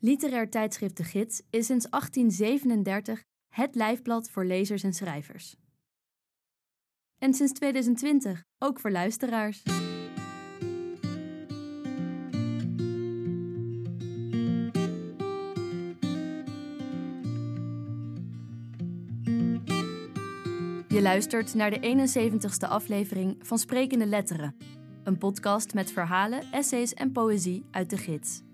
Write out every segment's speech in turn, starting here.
Literair tijdschrift De Gids is sinds 1837 het lijfblad voor lezers en schrijvers. En sinds 2020 ook voor luisteraars. Je luistert naar de 71ste aflevering van Sprekende Letteren, een podcast met verhalen, essays en poëzie uit de gids.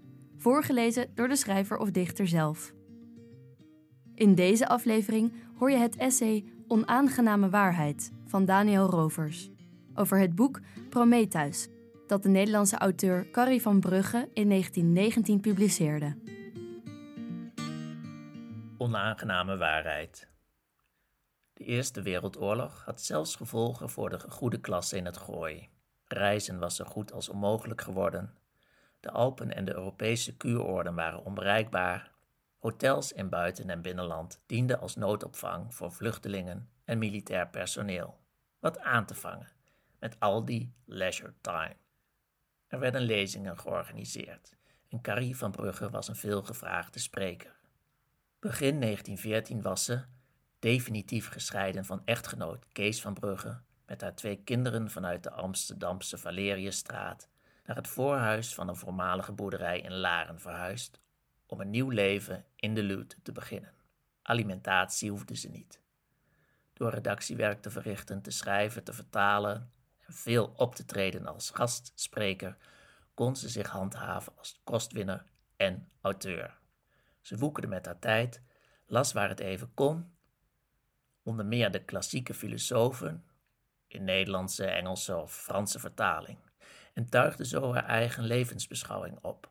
Voorgelezen door de schrijver of dichter zelf. In deze aflevering hoor je het essay Onaangename Waarheid van Daniel Rovers over het boek Prometheus, dat de Nederlandse auteur Carrie van Brugge in 1919 publiceerde. Onaangename Waarheid de Eerste Wereldoorlog had zelfs gevolgen voor de goede klasse in het gooi. Reizen was zo goed als onmogelijk geworden. De Alpen en de Europese kuuroorden waren onbereikbaar. Hotels in buiten- en binnenland dienden als noodopvang voor vluchtelingen en militair personeel. Wat aan te vangen met al die leisure time. Er werden lezingen georganiseerd en Carrie van Brugge was een veelgevraagde spreker. Begin 1914 was ze, definitief gescheiden van echtgenoot Kees van Brugge, met haar twee kinderen vanuit de Amsterdamse Valeriusstraat naar het voorhuis van een voormalige boerderij in Laren verhuisd om een nieuw leven in de Luut te beginnen. Alimentatie hoefde ze niet. Door redactiewerk te verrichten, te schrijven, te vertalen en veel op te treden als gastspreker, kon ze zich handhaven als kostwinner en auteur. Ze woekerde met haar tijd, las waar het even kon onder meer de klassieke filosofen, in Nederlandse, Engelse of Franse vertaling, en tuigde zo haar eigen levensbeschouwing op,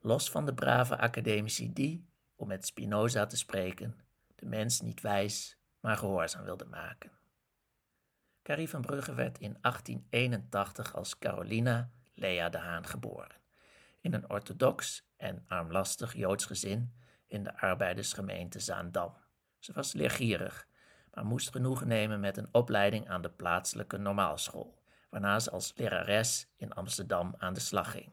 los van de brave academici die, om met Spinoza te spreken, de mens niet wijs, maar gehoorzaam wilde maken. Carrie van Brugge werd in 1881 als Carolina Lea de Haan geboren, in een orthodox en armlastig Joods gezin in de arbeidersgemeente Zaandam. Ze was leergierig maar moest genoegen nemen met een opleiding aan de plaatselijke normaalschool, waarna ze als lerares in Amsterdam aan de slag ging.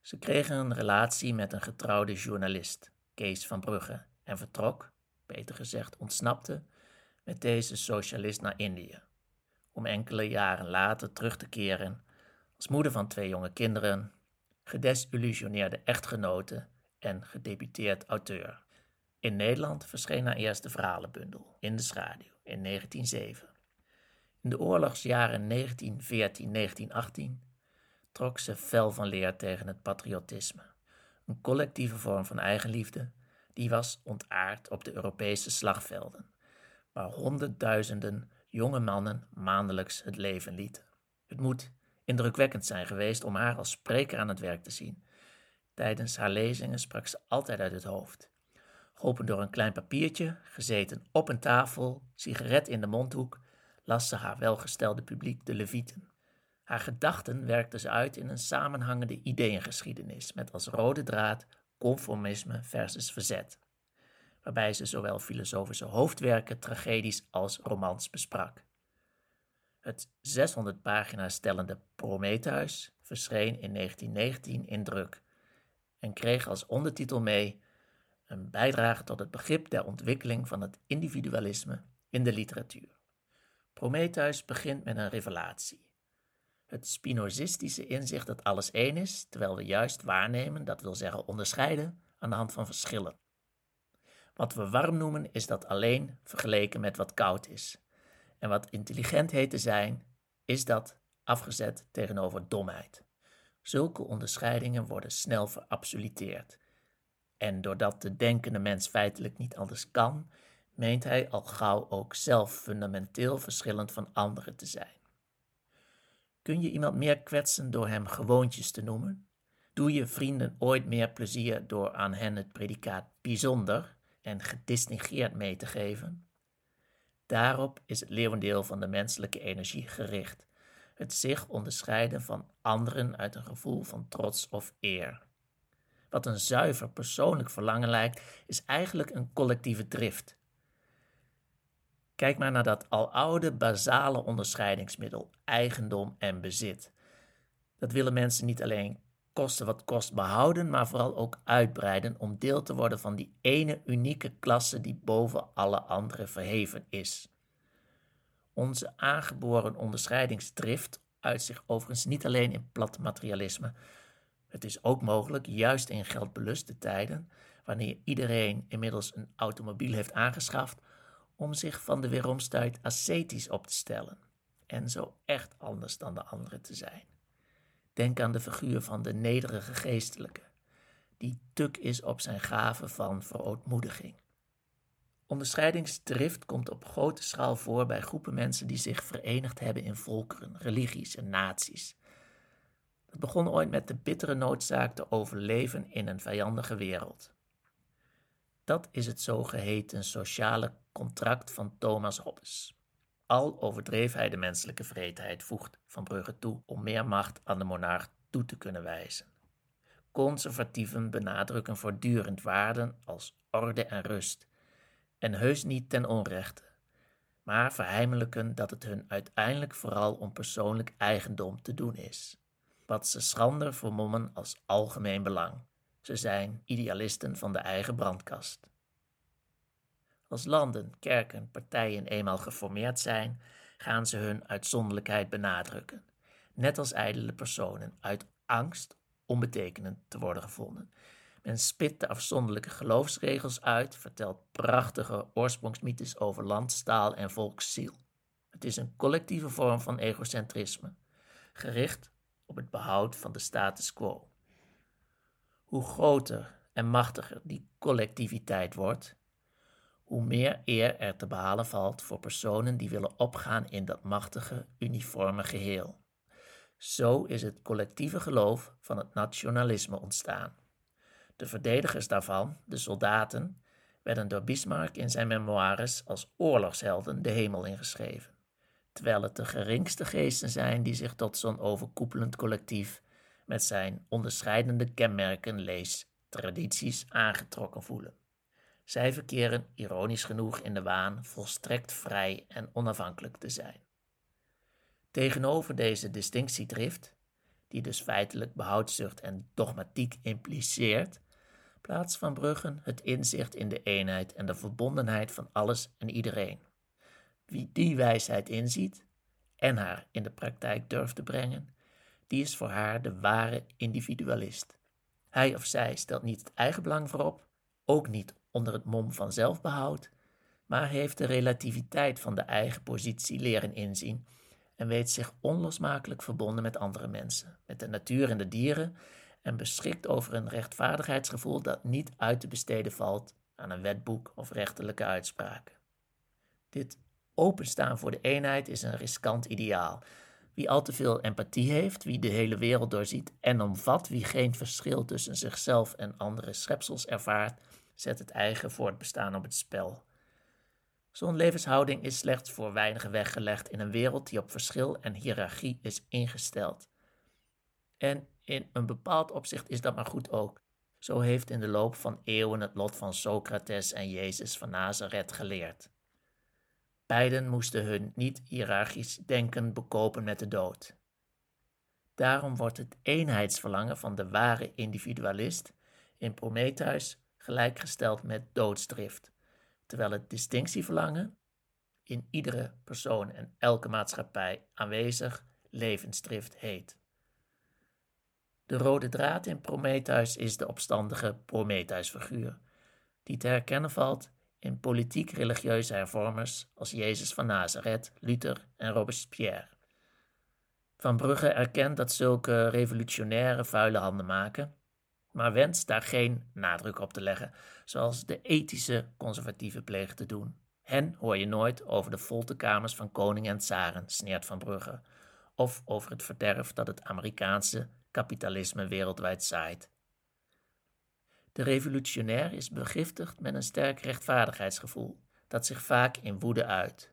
Ze kregen een relatie met een getrouwde journalist, Kees van Brugge, en vertrok, beter gezegd ontsnapte, met deze socialist naar Indië, om enkele jaren later terug te keren als moeder van twee jonge kinderen, gedesillusioneerde echtgenote en gedebuteerd auteur. In Nederland verscheen haar eerste verhalenbundel, In de Schaduw, in 1907. In de oorlogsjaren 1914-1918 trok ze fel van leer tegen het patriotisme, een collectieve vorm van eigenliefde die was ontaard op de Europese slagvelden, waar honderdduizenden jonge mannen maandelijks het leven lieten. Het moet indrukwekkend zijn geweest om haar als spreker aan het werk te zien. Tijdens haar lezingen sprak ze altijd uit het hoofd geopend door een klein papiertje, gezeten op een tafel, sigaret in de mondhoek, las ze haar welgestelde publiek de Levieten. Haar gedachten werkte ze uit in een samenhangende ideeëngeschiedenis met als rode draad conformisme versus verzet, waarbij ze zowel filosofische hoofdwerken, tragedies als romans besprak. Het 600 pagina's stellende Prometheus verscheen in 1919 in druk en kreeg als ondertitel mee een bijdrage tot het begrip der ontwikkeling van het individualisme in de literatuur. Prometheus begint met een revelatie. Het spinozistische inzicht dat alles één is, terwijl we juist waarnemen, dat wil zeggen onderscheiden, aan de hand van verschillen. Wat we warm noemen, is dat alleen vergeleken met wat koud is. En wat intelligent heet te zijn, is dat afgezet tegenover domheid. Zulke onderscheidingen worden snel verabsoluteerd en doordat de denkende mens feitelijk niet anders kan, meent hij al gauw ook zelf fundamenteel verschillend van anderen te zijn. Kun je iemand meer kwetsen door hem gewoontjes te noemen? Doe je vrienden ooit meer plezier door aan hen het predicaat bijzonder en gedistingeerd mee te geven? Daarop is het leeuwendeel van de menselijke energie gericht: het zich onderscheiden van anderen uit een gevoel van trots of eer. Wat een zuiver persoonlijk verlangen lijkt, is eigenlijk een collectieve drift. Kijk maar naar dat aloude basale onderscheidingsmiddel, eigendom en bezit. Dat willen mensen niet alleen koste wat kost behouden, maar vooral ook uitbreiden om deel te worden van die ene unieke klasse die boven alle andere verheven is. Onze aangeboren onderscheidingsdrift uit zich overigens niet alleen in plat materialisme. Het is ook mogelijk, juist in geldbeluste tijden, wanneer iedereen inmiddels een automobiel heeft aangeschaft, om zich van de weeromstuit ascetisch op te stellen en zo echt anders dan de anderen te zijn. Denk aan de figuur van de nederige geestelijke, die tuk is op zijn gave van verootmoediging. Onderscheidingsdrift komt op grote schaal voor bij groepen mensen die zich verenigd hebben in volkeren, religies en naties. Het begon ooit met de bittere noodzaak te overleven in een vijandige wereld. Dat is het zogeheten sociale contract van Thomas Hobbes. Al overdreef hij de menselijke vreedheid, voegt Van Brugge toe om meer macht aan de monarch toe te kunnen wijzen. Conservatieven benadrukken voortdurend waarden als orde en rust, en heus niet ten onrechte, maar verheimelijken dat het hun uiteindelijk vooral om persoonlijk eigendom te doen is, wat ze schrander vermommen als algemeen belang. Ze zijn idealisten van de eigen brandkast. Als landen, kerken, partijen eenmaal geformeerd zijn, gaan ze hun uitzonderlijkheid benadrukken, net als ijdele personen, uit angst onbetekenend te worden gevonden. Men spit de afzonderlijke geloofsregels uit, vertelt prachtige oorsprongsmythes over land, staal en volksziel. Het is een collectieve vorm van egocentrisme, gericht op het behoud van de status quo. Hoe groter en machtiger die collectiviteit wordt, hoe meer eer er te behalen valt voor personen die willen opgaan in dat machtige, uniforme geheel. Zo is het collectieve geloof van het nationalisme ontstaan. De verdedigers daarvan, de soldaten, werden door Bismarck in zijn memoires als oorlogshelden de hemel ingeschreven, terwijl het de geringste geesten zijn die zich tot zo'n overkoepelend collectief met zijn onderscheidende kenmerken, lees, tradities aangetrokken voelen. Zij verkeren ironisch genoeg in de waan volstrekt vrij en onafhankelijk te zijn. Tegenover deze distinctiedrift, die dus feitelijk behoudzucht en dogmatiek impliceert, plaats van Bruggen het inzicht in de eenheid en de verbondenheid van alles en iedereen. Wie die wijsheid inziet en haar in de praktijk durft te brengen, die is voor haar de ware individualist. Hij of zij stelt niet het eigen belang voorop, ook niet onder het mom van zelfbehoud, maar heeft de relativiteit van de eigen positie leren inzien en weet zich onlosmakelijk verbonden met andere mensen, met de natuur en de dieren en beschikt over een rechtvaardigheidsgevoel dat niet uit te besteden valt aan een wetboek of rechterlijke uitspraken. Dit openstaan voor de eenheid is een riskant ideaal. Wie al te veel empathie heeft, wie de hele wereld doorziet en omvat, wie geen verschil tussen zichzelf en andere schepsels ervaart, zet het eigen voortbestaan op het spel. Zo'n levenshouding is slechts voor weinigen weggelegd in een wereld die op verschil en hiërarchie is ingesteld. En in een bepaald opzicht is dat maar goed ook. Zo heeft in de loop van eeuwen het lot van Socrates en Jezus van Nazareth geleerd. Beiden moesten hun niet-hierarchisch denken bekopen met de dood. Daarom wordt het eenheidsverlangen van de ware individualist in Prometheus gelijkgesteld met doodsdrift, terwijl het distinctieverlangen in iedere persoon en elke maatschappij aanwezig levensdrift heet. De rode draad in Prometheus is de opstandige Prometheus-figuur, die te herkennen valt in politiek-religieuze hervormers als Jezus van Nazareth, Luther en Robespierre. Van Brugge erkent dat zulke revolutionaire vuile handen maken, maar wenst daar geen nadruk op te leggen, zoals de ethische conservatieven plegen te doen. Hen hoor je nooit over de folterkamers van koning en tsaren, sneert Van Brugge, of over het verderf dat het Amerikaanse kapitalisme wereldwijd zaait. De revolutionair is begiftigd met een sterk rechtvaardigheidsgevoel, dat zich vaak in woede uit.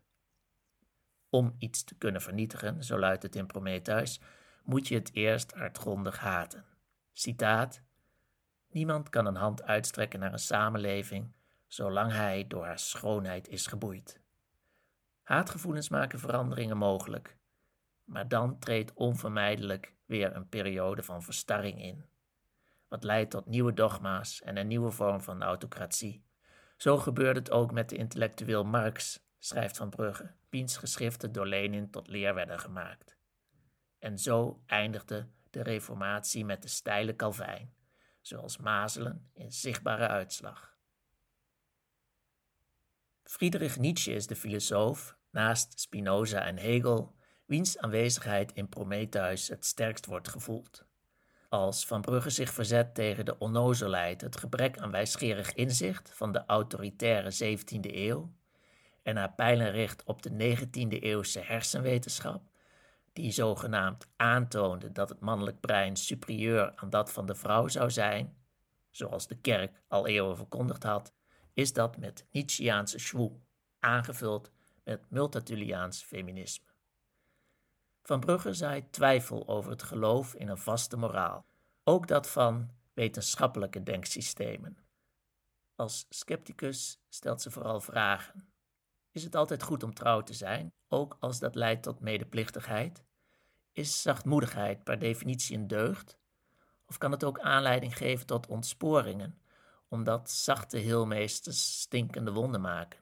Om iets te kunnen vernietigen, zo luidt het in Prometheus, moet je het eerst hardgrondig haten. Citaat: Niemand kan een hand uitstrekken naar een samenleving zolang hij door haar schoonheid is geboeid. Haatgevoelens maken veranderingen mogelijk, maar dan treedt onvermijdelijk weer een periode van verstarring in. Wat leidt tot nieuwe dogma's en een nieuwe vorm van autocratie. Zo gebeurde het ook met de intellectueel Marx, schrijft Van Brugge, wiens geschriften door Lenin tot leer werden gemaakt. En zo eindigde de reformatie met de steile Calvijn, zoals mazelen in zichtbare uitslag. Friedrich Nietzsche is de filosoof, naast Spinoza en Hegel, wiens aanwezigheid in Prometheus het sterkst wordt gevoeld. Als Van Brugge zich verzet tegen de onnozelheid, het gebrek aan wijsgerig inzicht van de autoritaire 17e eeuw, en haar pijlen richt op de 19e eeuwse hersenwetenschap, die zogenaamd aantoonde dat het mannelijk brein superieur aan dat van de vrouw zou zijn, zoals de kerk al eeuwen verkondigd had, is dat met Nietzscheaanse schwoel, aangevuld met multatuliaans feminisme. Van Brugge zaait twijfel over het geloof in een vaste moraal, ook dat van wetenschappelijke denksystemen. Als scepticus stelt ze vooral vragen. Is het altijd goed om trouw te zijn, ook als dat leidt tot medeplichtigheid? Is zachtmoedigheid per definitie een deugd? Of kan het ook aanleiding geven tot ontsporingen, omdat zachte heelmeesters stinkende wonden maken?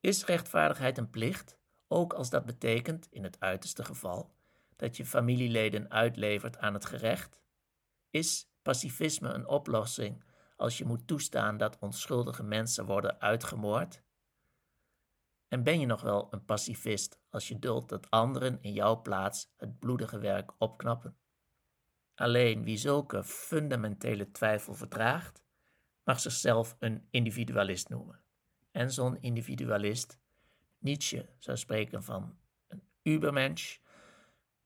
Is rechtvaardigheid een plicht, ook als dat betekent, in het uiterste geval, dat je familieleden uitlevert aan het gerecht? Is pacifisme een oplossing als je moet toestaan dat onschuldige mensen worden uitgemoord? En ben je nog wel een pacifist als je duldt dat anderen in jouw plaats het bloedige werk opknappen? Alleen wie zulke fundamentele twijfel verdraagt, mag zichzelf een individualist noemen. En zo'n individualist, Nietzsche zou spreken van een Übermensch,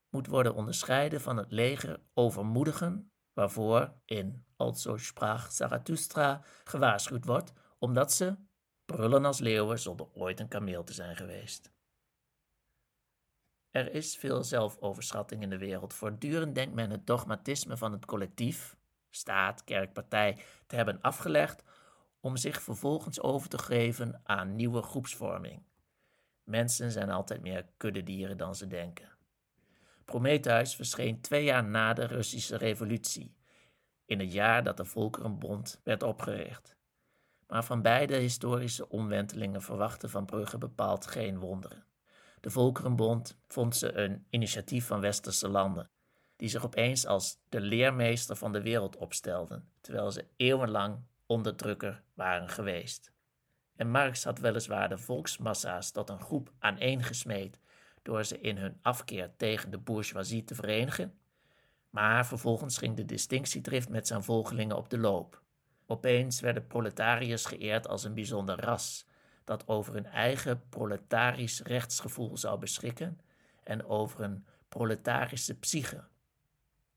moet worden onderscheiden van het leger overmoedigen, waarvoor in Also sprach Zarathustra gewaarschuwd wordt, omdat ze brullen als leeuwen zonder ooit een kameel te zijn geweest. Er is veel zelfoverschatting in de wereld. Voortdurend denkt men het dogmatisme van het collectief, staat, kerk, partij, te hebben afgelegd om zich vervolgens over te geven aan nieuwe groepsvorming. Mensen zijn altijd meer kuddedieren dan ze denken. Prometheus verscheen twee jaar na de Russische revolutie, in het jaar dat de Volkerenbond werd opgericht. Maar van beide historische omwentelingen verwachtte Van Brugge bepaald geen wonderen. De Volkerenbond vond ze een initiatief van westerse landen, die zich opeens als de leermeester van de wereld opstelden, terwijl ze eeuwenlang onderdrukker waren geweest. En Marx had weliswaar de volksmassa's tot een groep aaneengesmeed door ze in hun afkeer tegen de bourgeoisie te verenigen, maar vervolgens ging de distinctiedrift met zijn volgelingen op de loop. Opeens werden proletariërs geëerd als een bijzonder ras, dat over een eigen proletarisch rechtsgevoel zou beschikken en over een proletarische psyche.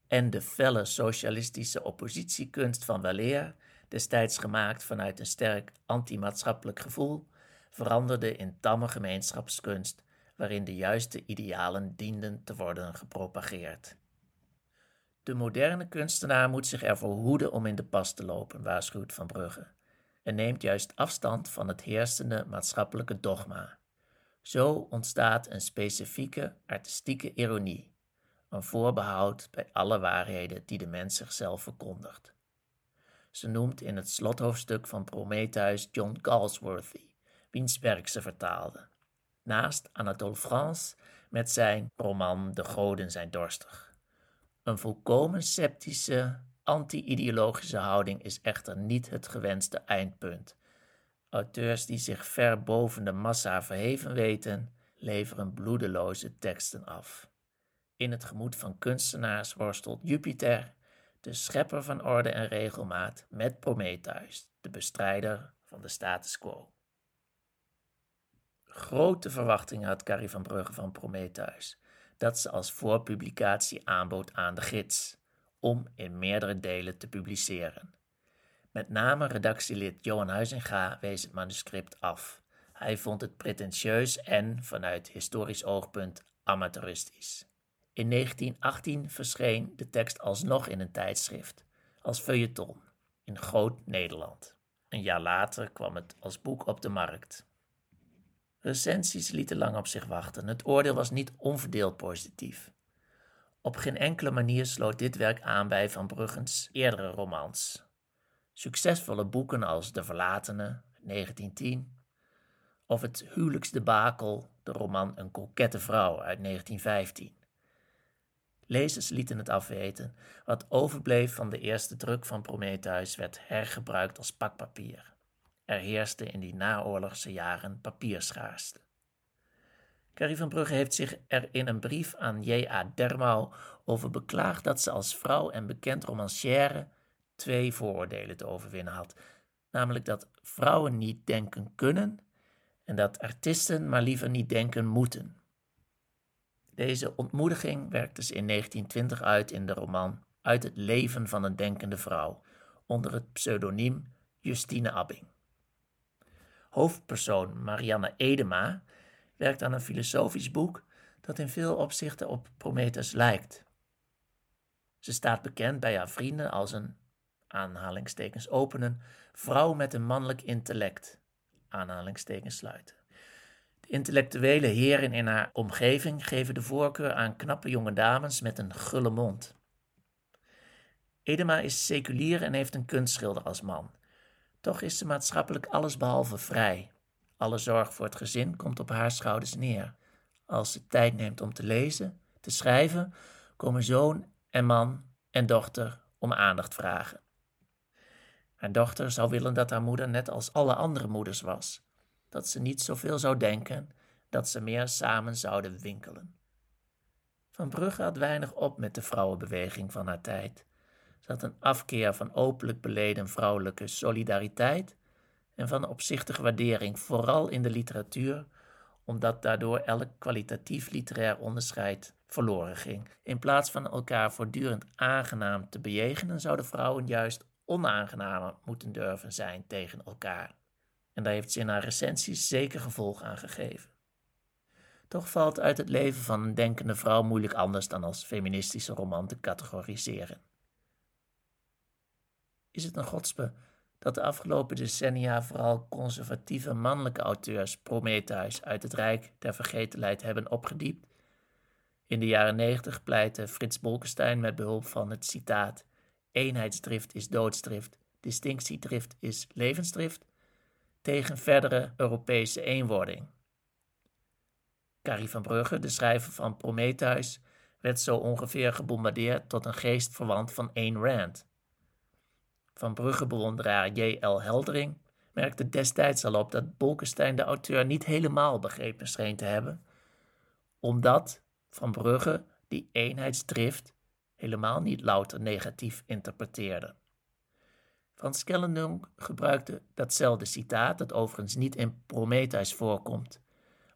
En de felle socialistische oppositiekunst van weleer, destijds gemaakt vanuit een sterk antimaatschappelijk gevoel, veranderde in tamme gemeenschapskunst waarin de juiste idealen dienden te worden gepropageerd. De moderne kunstenaar moet zich ervoor hoeden om in de pas te lopen, waarschuwt Van Brugge, en neemt juist afstand van het heersende maatschappelijke dogma. Zo ontstaat een specifieke artistieke ironie, een voorbehoud bij alle waarheden die de mens zichzelf verkondigt. Ze noemt in het slothoofdstuk van Prometheus John Galsworthy, wiens werk ze vertaalde. Naast Anatole France met zijn roman De Goden zijn dorstig. Een volkomen sceptische, anti-ideologische houding is echter niet het gewenste eindpunt. Auteurs die zich ver boven de massa verheven weten, leveren bloedeloze teksten af. In het gemoed van kunstenaars worstelt Jupiter, de schepper van orde en regelmaat, met Prometheus, de bestrijder van de status quo. Grote verwachtingen had Carrie van Brugge van Prometheus dat ze als voorpublicatie aanbood aan de gids, om in meerdere delen te publiceren. Met name redactielid Johan Huizinga wees het manuscript af. Hij vond het pretentieus en, vanuit historisch oogpunt, amateuristisch. In 1918 verscheen de tekst alsnog in een tijdschrift, als feuilleton, in Groot Nederland. Een jaar later kwam het als boek op de markt. Recensies lieten lang op zich wachten. Het oordeel was niet onverdeeld positief. Op geen enkele manier sloot dit werk aan bij Van Bruggens eerdere romans. Succesvolle boeken als De Verlatene, 1910, of Het huwelijksdebakel, de roman Een kokette vrouw uit 1915. Lezers lieten het afweten. Wat overbleef van de eerste druk van Prometheus werd hergebruikt als pakpapier. Er heerste in die naoorlogse jaren papierschaarste. Carrie van Brugge heeft zich er in een brief aan J.A. Dermau over beklaagd dat ze als vrouw en bekend romancière twee vooroordelen te overwinnen had. Namelijk dat vrouwen niet denken kunnen en dat artiesten maar liever niet denken moeten. Deze ontmoediging werkte ze in 1920 uit in de roman Uit het leven van een denkende vrouw, onder het pseudoniem Justine Abbing. Hoofdpersoon Marianne Edema werkt aan een filosofisch boek dat in veel opzichten op Prometheus lijkt. Ze staat bekend bij haar vrienden als een, aanhalingstekens openen, vrouw met een mannelijk intellect, aanhalingstekens sluiten. Intellectuele heren in haar omgeving geven de voorkeur aan knappe jonge dames met een gulle mond. Edema is seculier en heeft een kunstschilder als man. Toch is ze maatschappelijk allesbehalve vrij. Alle zorg voor het gezin komt op haar schouders neer. Als ze tijd neemt om te lezen, te schrijven, komen zoon en man en dochter om aandacht vragen. Haar dochter zou willen dat haar moeder net als alle andere moeders was, dat ze niet zoveel zou denken, dat ze meer samen zouden winkelen. Van Brugge had weinig op met de vrouwenbeweging van haar tijd. Ze had een afkeer van openlijk beleden vrouwelijke solidariteit en van opzichtige waardering, vooral in de literatuur, omdat daardoor elk kwalitatief literair onderscheid verloren ging. In plaats van elkaar voortdurend aangenaam te bejegenen, zouden vrouwen juist onaangenamer moeten durven zijn tegen elkaar. En daar heeft ze in haar recensies zeker gevolg aan gegeven. Toch valt uit het leven van een denkende vrouw moeilijk anders dan als feministische roman te categoriseren. Is het een godspe dat de afgelopen decennia vooral conservatieve mannelijke auteurs Prometheus uit het rijk der vergetelheid hebben opgediept? In de jaren negentig pleitte Frits Bolkestein met behulp van het citaat eenheidsdrift is doodsdrift, distinctiedrift is levensdrift, tegen verdere Europese eenwording. Carrie van Brugge, de schrijver van Prometheus, werd zo ongeveer gebombardeerd tot een geest verwant van Ayn Rand. Van Brugge-bewonderaar J.L. Heldering merkte destijds al op dat Bolkestein de auteur niet helemaal begrepen scheen te hebben, omdat Van Brugge die eenheidsdrift helemaal niet louter negatief interpreteerde. Frans Kellendonk gebruikte datzelfde citaat, dat overigens niet in Prometheus voorkomt,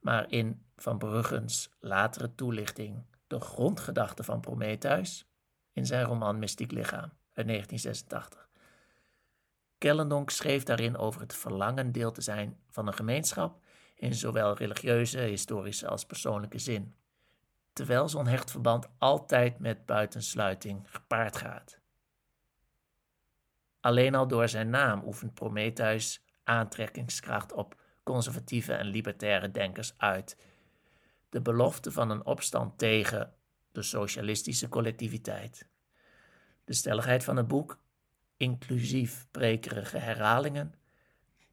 maar in Van Bruggens latere toelichting De grondgedachte van Prometheus in zijn roman Mystiek Lichaam uit 1986. Kellendonk schreef daarin over het verlangen deel te zijn van een gemeenschap in zowel religieuze, historische als persoonlijke zin terwijl zo'n hecht verband altijd met buitensluiting gepaard gaat. Alleen al door zijn naam oefent Prometheus aantrekkingskracht op conservatieve en libertaire denkers uit. De belofte van een opstand tegen de socialistische collectiviteit. De stelligheid van het boek, inclusief prekerige herhalingen,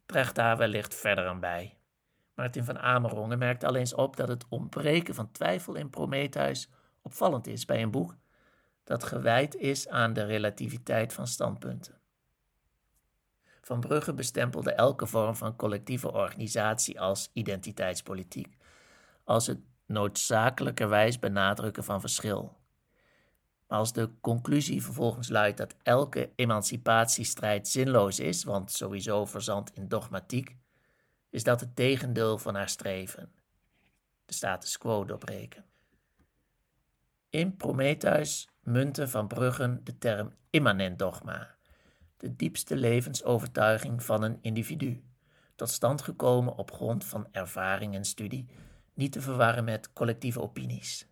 draagt daar wellicht verder aan bij. Martin van Amerongen merkt al eens op dat het ontbreken van twijfel in Prometheus opvallend is bij een boek dat gewijd is aan de relativiteit van standpunten. Van Brugge bestempelde elke vorm van collectieve organisatie als identiteitspolitiek, als het noodzakelijkerwijs benadrukken van verschil. Maar als de conclusie vervolgens luidt dat elke emancipatiestrijd zinloos is, want sowieso verzandt in dogmatiek, is dat het tegendeel van haar streven, de status quo doorbreken. In Prometheus munten van Bruggen de term immanent dogma, de diepste levensovertuiging van een individu, tot stand gekomen op grond van ervaring en studie, niet te verwarren met collectieve opinies.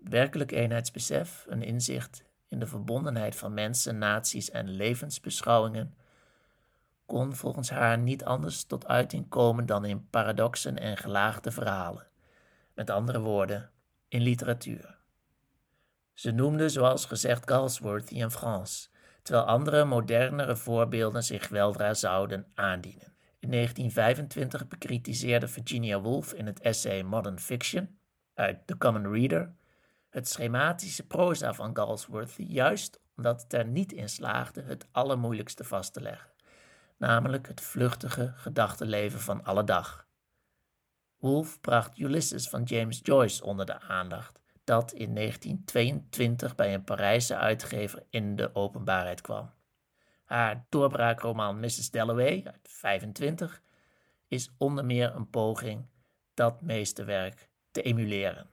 Werkelijk eenheidsbesef, een inzicht in de verbondenheid van mensen, naties en levensbeschouwingen kon volgens haar niet anders tot uiting komen dan in paradoxen en gelaagde verhalen. Met andere woorden, in literatuur. Ze noemde zoals gezegd Galsworthy en France, terwijl andere modernere voorbeelden zich weldra zouden aandienen. In 1925 bekritiseerde Virginia Woolf in het essay Modern Fiction uit The Common Reader het schematische proza van Galsworthy, juist omdat het er niet in slaagde het allermoeilijkste vast te leggen, namelijk het vluchtige gedachtenleven van alle dag. Woolf bracht Ulysses van James Joyce onder de aandacht, dat in 1922 bij een Parijse uitgever in de openbaarheid kwam. Haar doorbraakroman Mrs. Dalloway uit 25 is onder meer een poging dat meesterwerk te emuleren.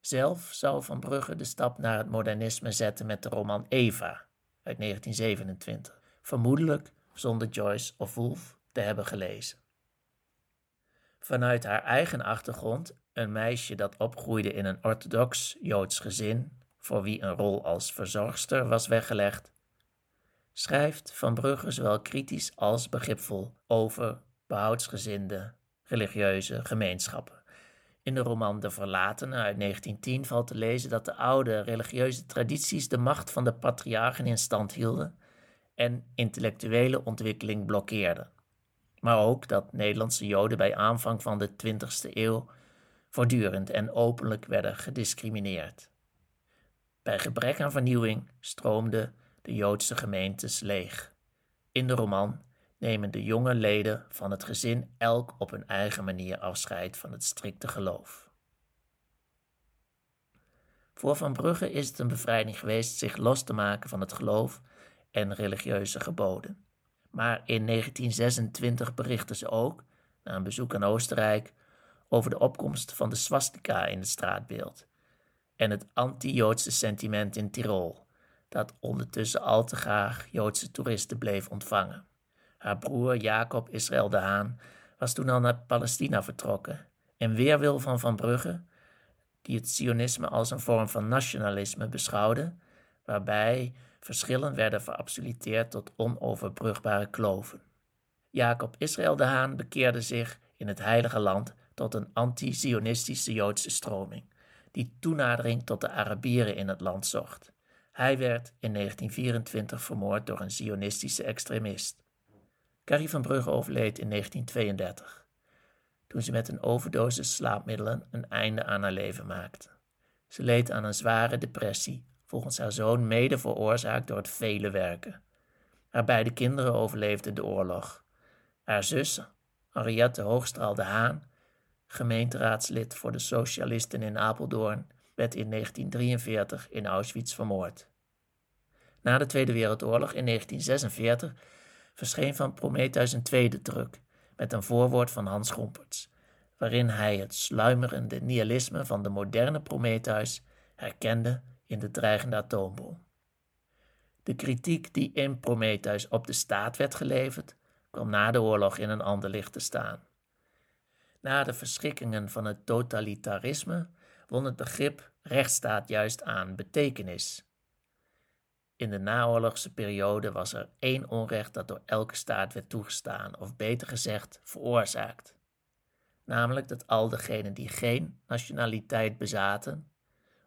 Zelf zou Van Brugge de stap naar het modernisme zetten met de roman Eva uit 1927, vermoedelijk zonder Joyce of Woolf te hebben gelezen. Vanuit haar eigen achtergrond, een meisje dat opgroeide in een orthodox Joods gezin, voor wie een rol als verzorgster was weggelegd, schrijft Van Brugge zowel kritisch als begripvol over behoudsgezinde religieuze gemeenschappen. In de roman De Verlatene uit 1910 valt te lezen dat de oude religieuze tradities de macht van de patriarchen in stand hielden en intellectuele ontwikkeling blokkeerden. Maar ook dat Nederlandse Joden bij aanvang van de 20e eeuw voortdurend en openlijk werden gediscrimineerd. Bij gebrek aan vernieuwing stroomden de Joodse gemeentes leeg. In de roman nemen de jonge leden van het gezin elk op hun eigen manier afscheid van het strikte geloof. Voor Van Brugge is het een bevrijding geweest zich los te maken van het geloof en religieuze geboden. Maar in 1926 berichtte ze ook, na een bezoek aan Oostenrijk, over de opkomst van de swastika in het straatbeeld en het anti-Joodse sentiment in Tirol, dat ondertussen al te graag Joodse toeristen bleef ontvangen. Haar broer Jacob Israël de Haan was toen al naar Palestina vertrokken. En weerwil van Van Brugge, die het Sionisme als een vorm van nationalisme beschouwde, waarbij verschillen werden verabsoluteerd tot onoverbrugbare kloven. Jacob Israël de Haan bekeerde zich in het Heilige Land tot een anti-Zionistische Joodse stroming, die toenadering tot de Arabieren in het land zocht. Hij werd in 1924 vermoord door een Zionistische extremist. Carrie van Brugge overleed in 1932, toen ze met een overdosis slaapmiddelen een einde aan haar leven maakte. Ze leed aan een zware depressie, volgens haar zoon mede veroorzaakt door het vele werken. Haar beide kinderen overleefden de oorlog. Haar zus, Henriette Hoogstraal de Haan, gemeenteraadslid voor de Socialisten in Apeldoorn, werd in 1943 in Auschwitz vermoord. Na de Tweede Wereldoorlog in 1946 verscheen van Prometheus een tweede druk met een voorwoord van Hans Gomperts, waarin hij het sluimerende nihilisme van de moderne Prometheus herkende in de dreigende atoombom. De kritiek die in Prometheus op de staat werd geleverd, kwam na de oorlog in een ander licht te staan. Na de verschrikkingen van het totalitarisme won het begrip rechtsstaat juist aan betekenis in de naoorlogse periode was er één onrecht dat door elke staat werd toegestaan, of beter gezegd, veroorzaakt. Namelijk dat al degenen die geen nationaliteit bezaten,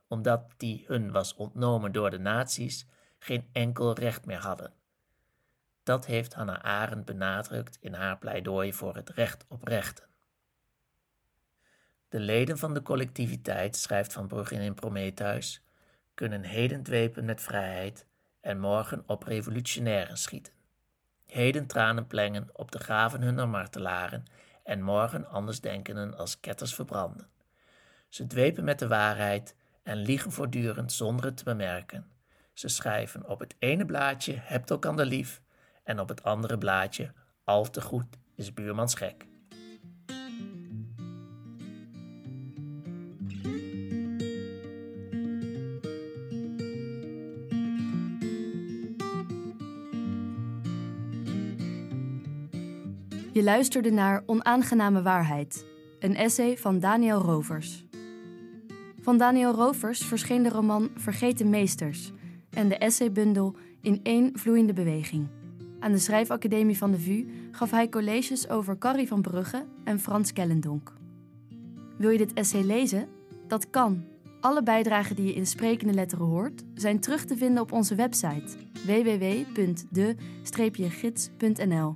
omdat die hun was ontnomen door de nazi's, geen enkel recht meer hadden. Dat heeft Hannah Arendt benadrukt in haar pleidooi voor het recht op rechten. De leden van de collectiviteit, schrijft Van Brugge in Prometheus, kunnen heden dwepen met vrijheid en morgen op revolutionairen schieten. Heden tranen plengen op de graven hunner martelaren en morgen andersdenkenden als ketters verbranden. Ze dwepen met de waarheid en liegen voortdurend zonder het te bemerken. Ze schrijven op het ene blaadje hebt elkander lief en op het andere blaadje al te goed is buurmans gek. Je luisterde naar Onaangename Waarheid, een essay van Daniel Rovers. Van Daniel Rovers verscheen de roman Vergeten Meesters en de essaybundel In één vloeiende beweging. Aan de Schrijfacademie van de VU gaf hij colleges over Carrie van Brugge en Frans Kellendonk. Wil je dit essay lezen? Dat kan. Alle bijdragen die je in Sprekende Letteren hoort, zijn terug te vinden op onze website www.de-gids.nl.